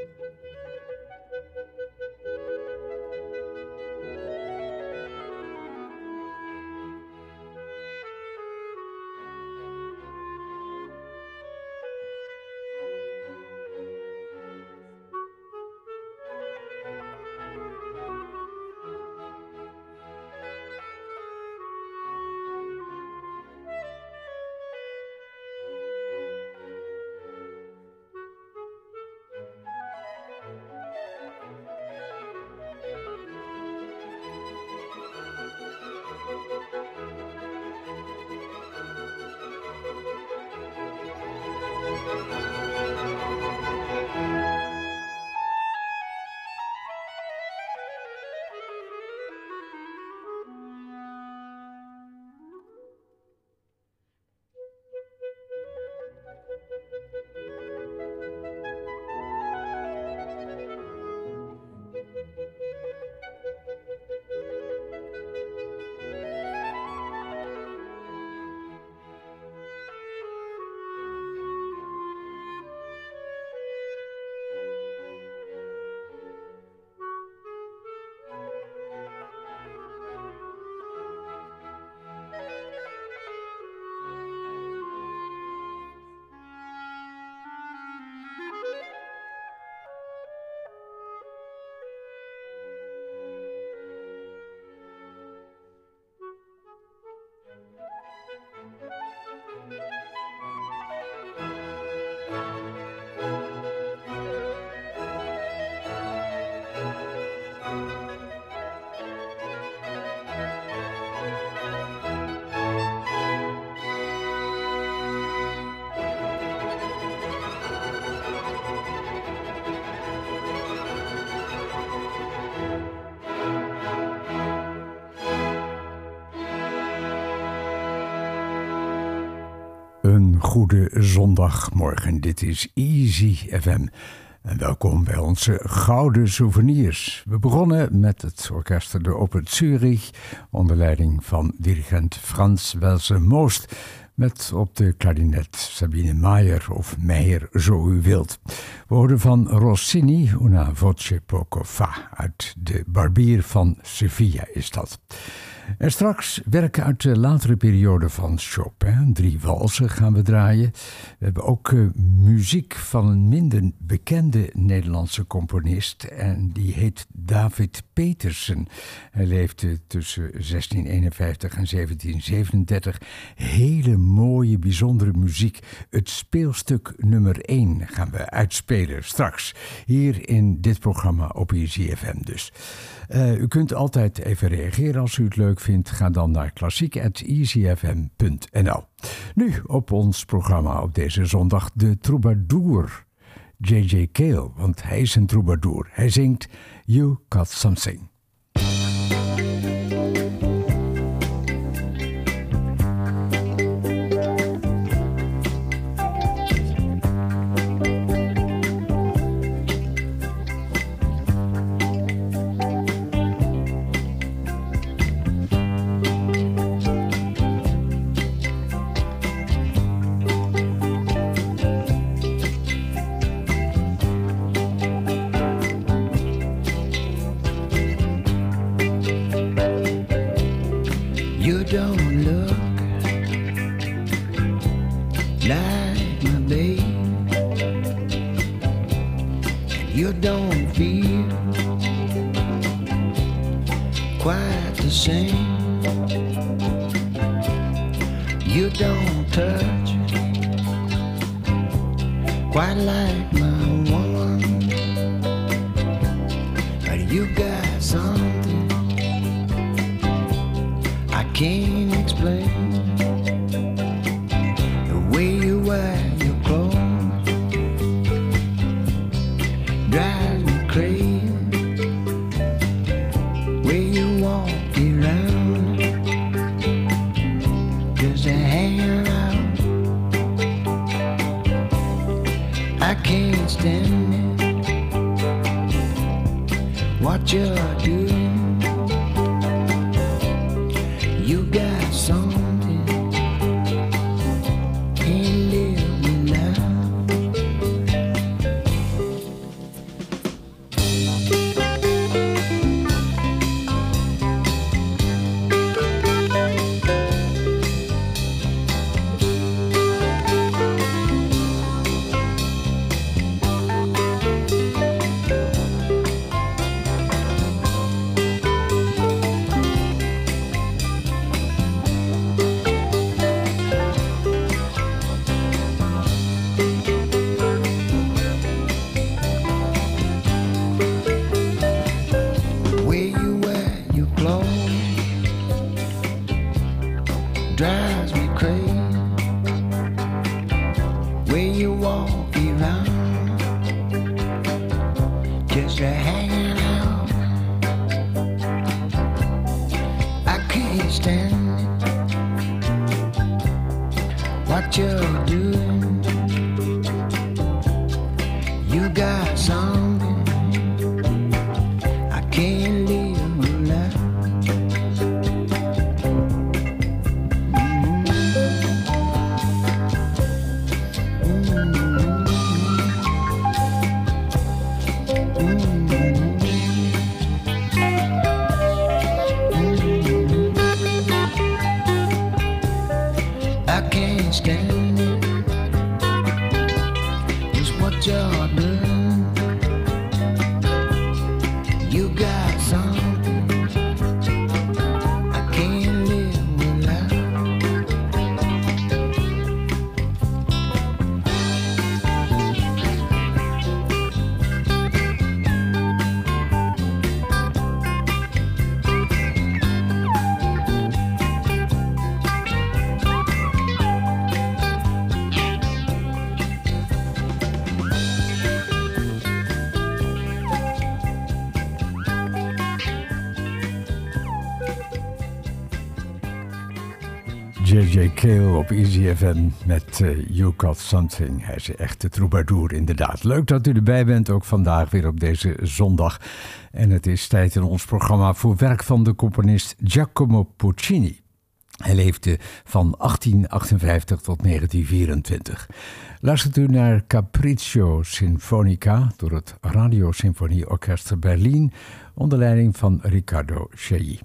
Thank you. Goede zondagmorgen. Dit is Easy FM. En welkom bij onze Gouden Souvenirs. We begonnen met het orkest de Open Zurich onder leiding van dirigent Frans Welse Moost. Met op de klarinet Sabine Maier of Meijer, zo u wilt. We van Rossini Una voce poco fa. Uit de Barbier van Sevilla is dat. En straks werken uit de latere periode van Chopin. Drie walsen gaan we draaien. We hebben ook uh, muziek van een minder bekende Nederlandse componist. En die heet David Petersen. Hij leefde tussen 1651 en 1737. Hele mooie, bijzondere muziek. Het speelstuk nummer 1 gaan we uitspelen straks. Hier in dit programma op ICFM dus. Uh, u kunt altijd even reageren als u het leuk vindt. Ga dan naar klassiek.easyfm.nl. Nu op ons programma op deze zondag de troubadour. J.J. Cale, want hij is een troubadour. Hij zingt You Got Something. don't op Easy FM met uh, You Got Something. Hij is een echte troubadour inderdaad. Leuk dat u erbij bent, ook vandaag weer op deze zondag. En het is tijd in ons programma voor werk van de componist Giacomo Puccini. Hij leefde van 1858 tot 1924. Luistert u naar Capriccio Sinfonica door het Radio Orkest Berlin onder leiding van Riccardo Chailly.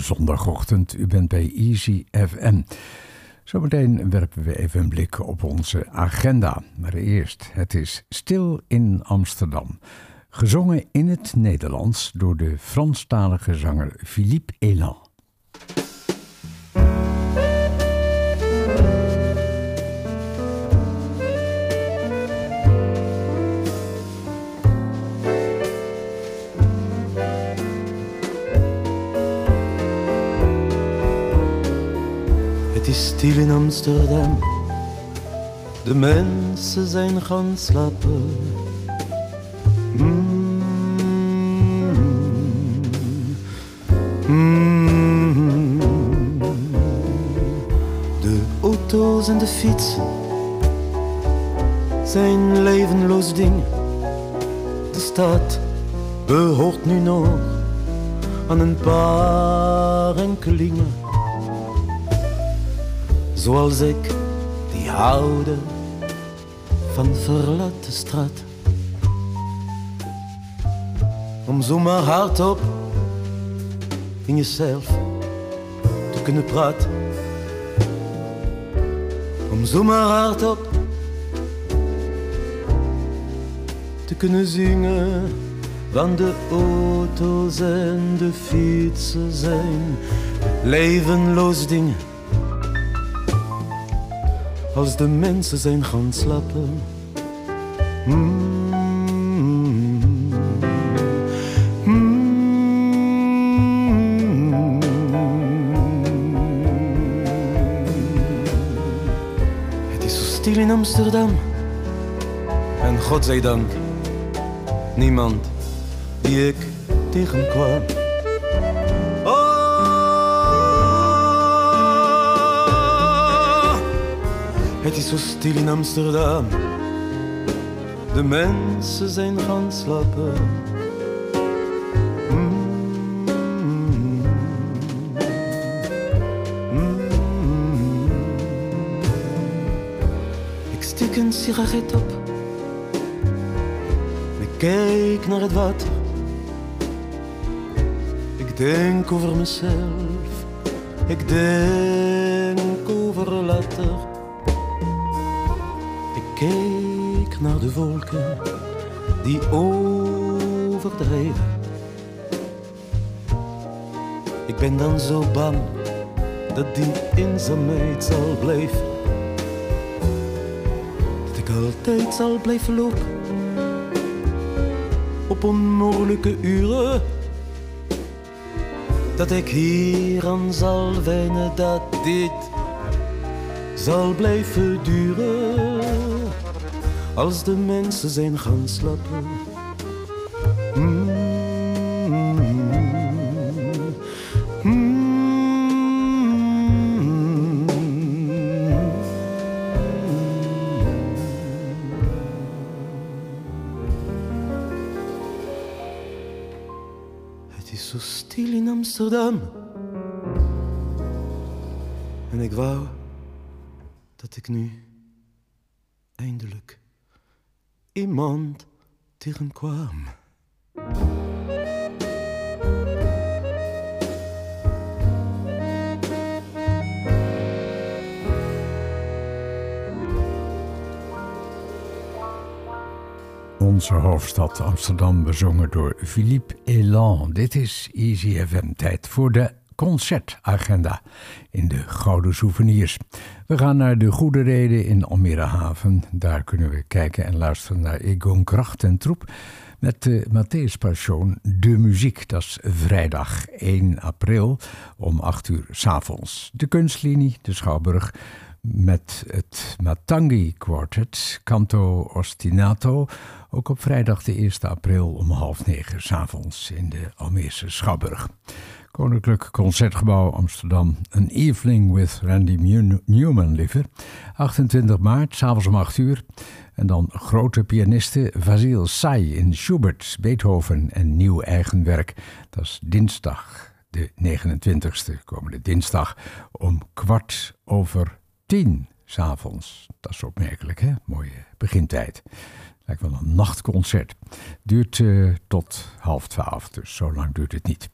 Zondagochtend. U bent bij Easy FM. Zometeen werpen we even een blik op onze agenda. Maar eerst, het is Stil in Amsterdam. Gezongen in het Nederlands door de Franstalige zanger Philippe Elan. In Amsterdam. De mensen zijn gaan slapen. Mm. Mm. De auto's en de fiets zijn levenloos dingen. De stad behoort nu nog aan een paar enkelingen zoals ik, die houden van verlaten straat. Om zomaar hardop in jezelf te kunnen praten. Om zomaar hardop te kunnen zingen. Want de auto's en de fietsen zijn levenloos dingen als de mensen zijn gaan slapen. Mm. Het is zo stil in Amsterdam. En godzijdank, niemand die ik tegenkwam. Het is zo stil in Amsterdam. De mensen zijn gaan slapen. Mm. Mm. Ik steek een sigaret op. Ik kijk naar het water. Ik denk over mezelf. Ik denk over later naar de wolken die overdreven. Ik ben dan zo bang dat die eenzaamheid zal blijven. Dat ik altijd zal blijven lopen op onmogelijke uren. Dat ik hier aan zal wennen dat dit zal blijven duren als de mensen zijn gaan slapen. Het is zo stil in Amsterdam. En ik wou dat ik nu eindelijk iemand tegenkwam. Onze hoofdstad Amsterdam bezongen door Philippe Elan. Dit is Easy FM tijd voor de concertagenda in de Gouden Souvenirs. We gaan naar de Goede Reden in Almere Haven. Daar kunnen we kijken en luisteren naar Egon Kracht en Troep met de Matthäus Passion De Muziek. Dat is vrijdag 1 april om 8 uur s avonds. De kunstlinie, de Schouwburg, met het Matangi Quartet, Canto Ostinato. Ook op vrijdag de 1 april om half negen s avonds in de Almeerse Schouwburg. Koninklijk Concertgebouw Amsterdam. Een evening with Randy Newman, liever. 28 maart, s'avonds om 8 uur. En dan grote pianisten Vasil Say in Schubert, Beethoven en nieuw eigen werk. Dat is dinsdag, de 29ste, komende dinsdag, om kwart over tien s'avonds. Dat is opmerkelijk, hè? Mooie begintijd. Lijkt wel een nachtconcert. Duurt uh, tot half twaalf, dus zo lang duurt het niet.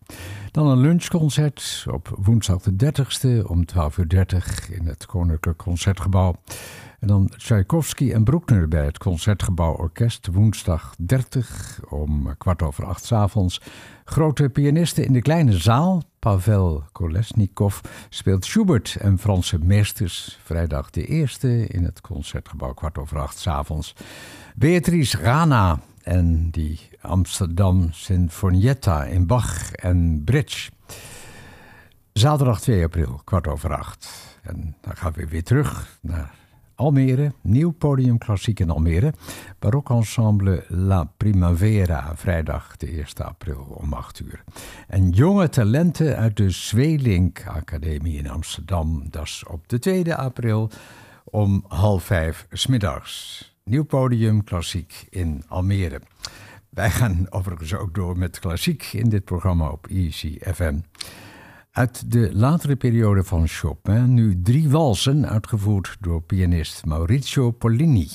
Dan een lunchconcert op woensdag de 30ste om 12.30 uur in het Koninklijk Concertgebouw. En dan Tchaikovsky en Broekner bij het Concertgebouw Orkest woensdag 30 om kwart over acht avonds. Grote pianisten in de kleine zaal. Pavel Kolesnikov speelt Schubert en Franse meesters. Vrijdag de eerste in het Concertgebouw kwart over acht avonds. Beatrice Rana en die Amsterdam Sinfonietta in Bach en Bridge. Zaterdag 2 april, kwart over acht. En dan gaan we weer terug naar Almere, nieuw podium klassiek in Almere. Barokensemble La Primavera, vrijdag de 1 april om 8 uur. En jonge talenten uit de Zweelink Academie in Amsterdam, dat is op de 2 april om half vijf smiddags. Nieuw podium klassiek in Almere. Wij gaan overigens ook door met klassiek in dit programma op Easy FM. Uit de latere periode van Chopin nu drie walsen uitgevoerd door pianist Maurizio Pollini.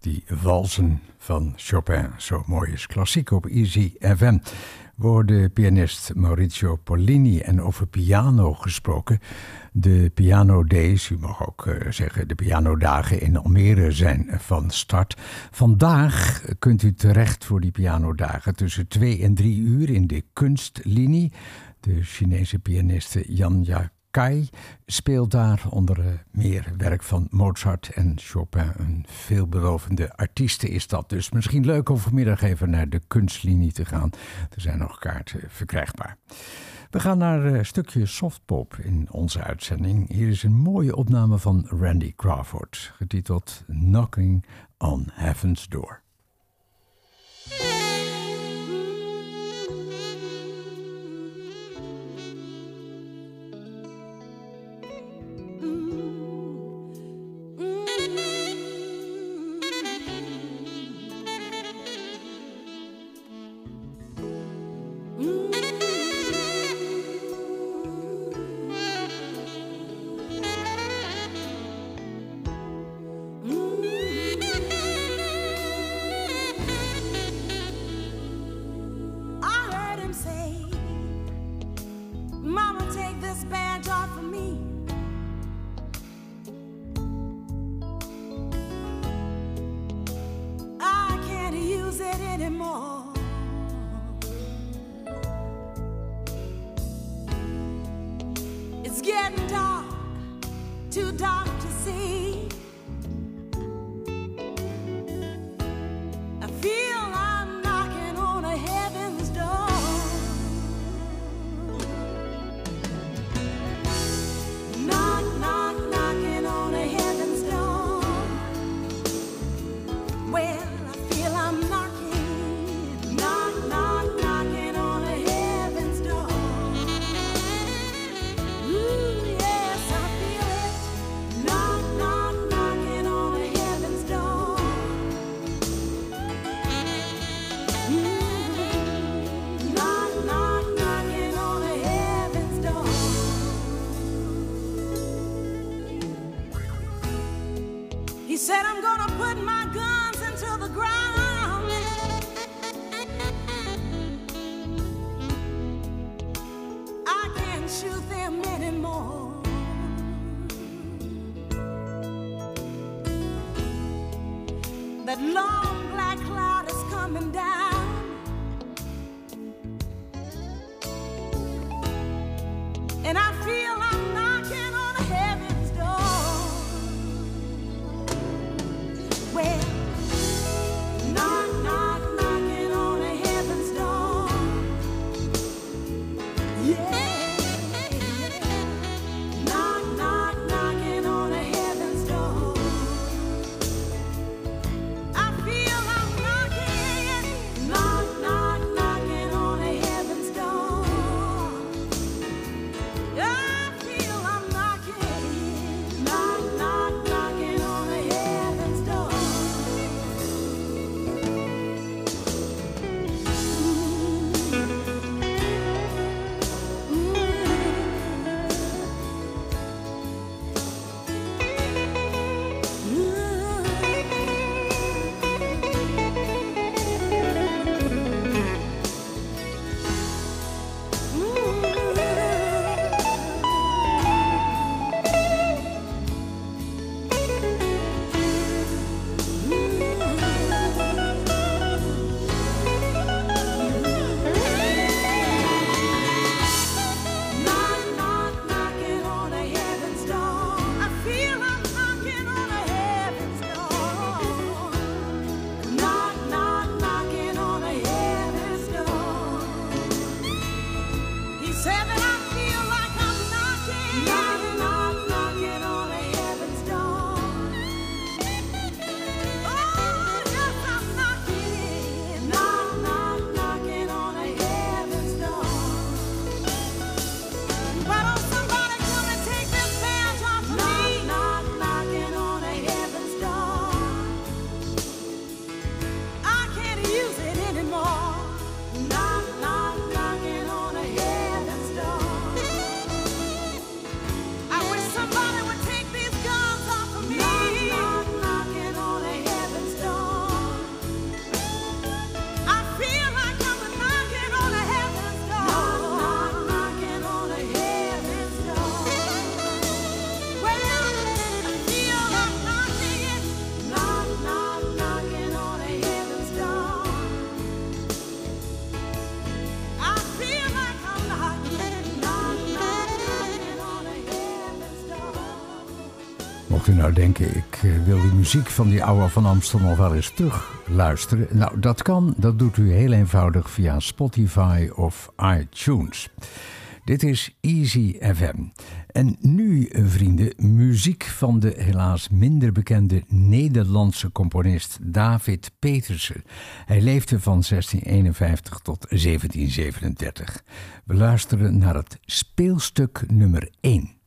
Die walsen van Chopin. Zo mooi is klassiek op Easy FM. We hoorden pianist Maurizio Pollini en over piano gesproken. De Piano Days, u mag ook uh, zeggen de pianodagen in Almere zijn van start. Vandaag kunt u terecht voor die pianodagen tussen 2 en 3 uur in de kunstlinie. De Chinese pianiste Jan Kai speelt daar onder meer werk van Mozart en Chopin. Een veelbelovende artieste is dat dus. Misschien leuk om vanmiddag even naar de kunstlinie te gaan. Er zijn nog kaarten verkrijgbaar. We gaan naar een stukje softpop in onze uitzending. Hier is een mooie opname van Randy Crawford, getiteld Knocking on Heaven's Door. Denken, ik eh, wil die muziek van die oude van Amsterdam nog wel eens terug luisteren. Nou, dat kan. Dat doet u heel eenvoudig via Spotify of iTunes. Dit is Easy FM. En nu, vrienden, muziek van de helaas minder bekende Nederlandse componist David Petersen. Hij leefde van 1651 tot 1737. We luisteren naar het speelstuk nummer 1.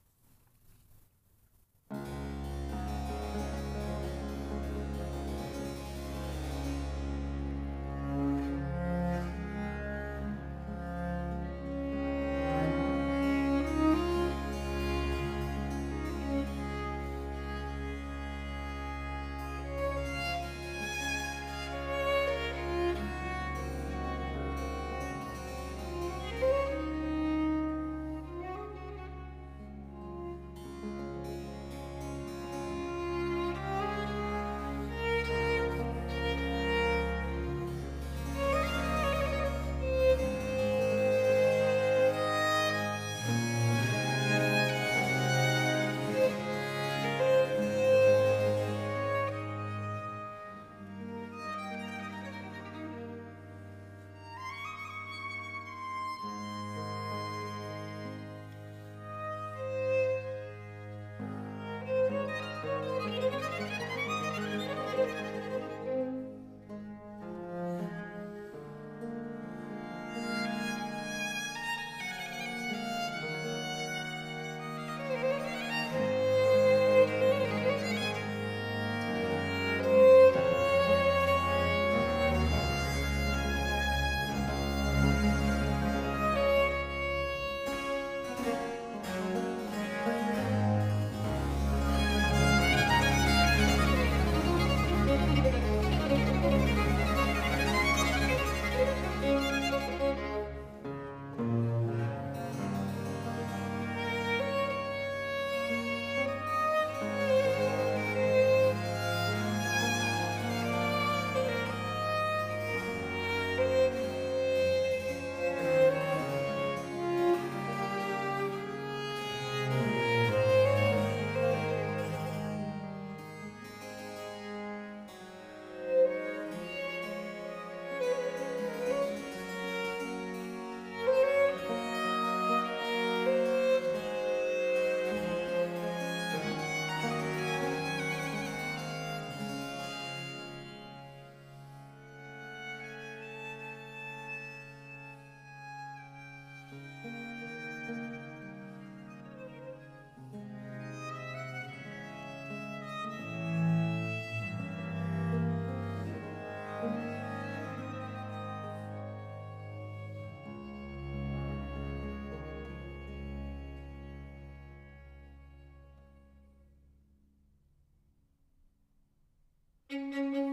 Música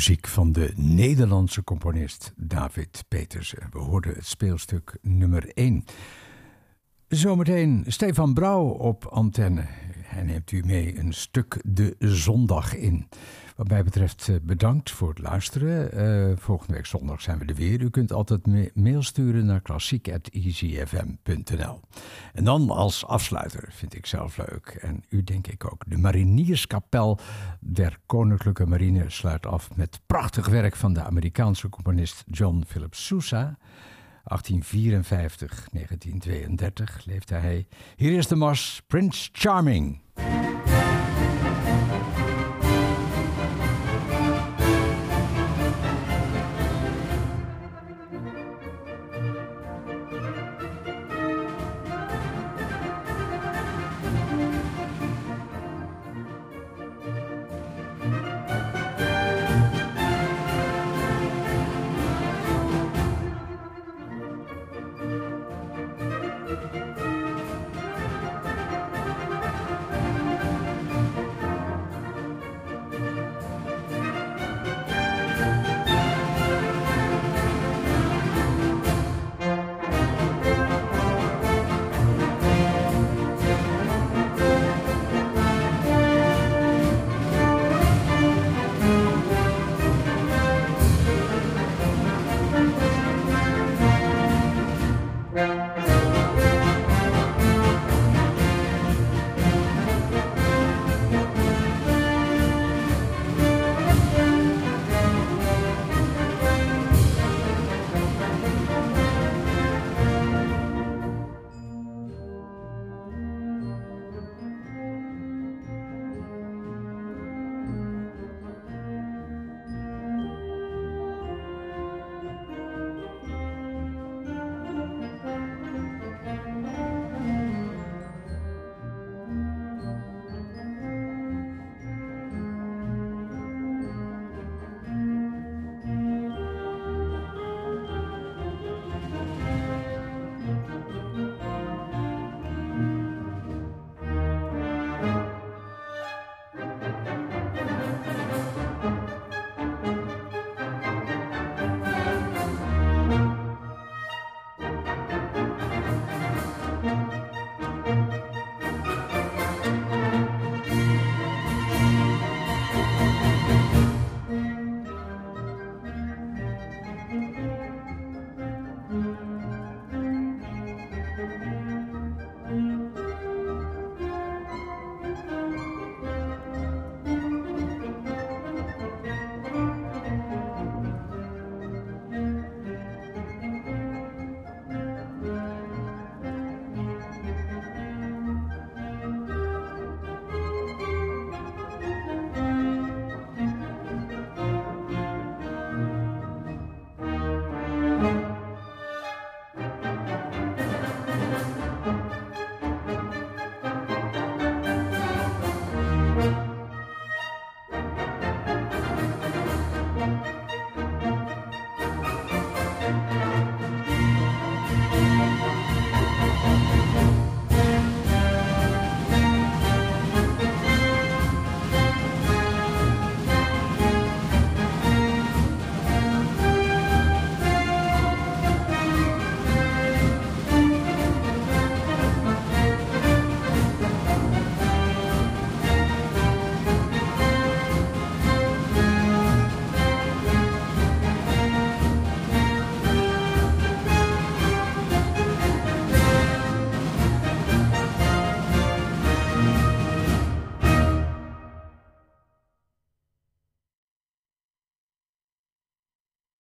muziek van de Nederlandse componist David Petersen. We hoorden het speelstuk nummer 1. Zometeen Stefan Brouw op antenne. Hij neemt u mee een stuk de zondag in. Wat mij betreft eh, bedankt voor het luisteren. Uh, volgende week zondag zijn we er weer. U kunt altijd mail sturen naar klassiek.easyfm.nl. En dan als afsluiter, vind ik zelf leuk, en u denk ik ook, de Marinierskapel der Koninklijke Marine sluit af met prachtig werk van de Amerikaanse componist John Philip Sousa. 1854, 1932 leefde hij. Hier is de mars Prince Charming.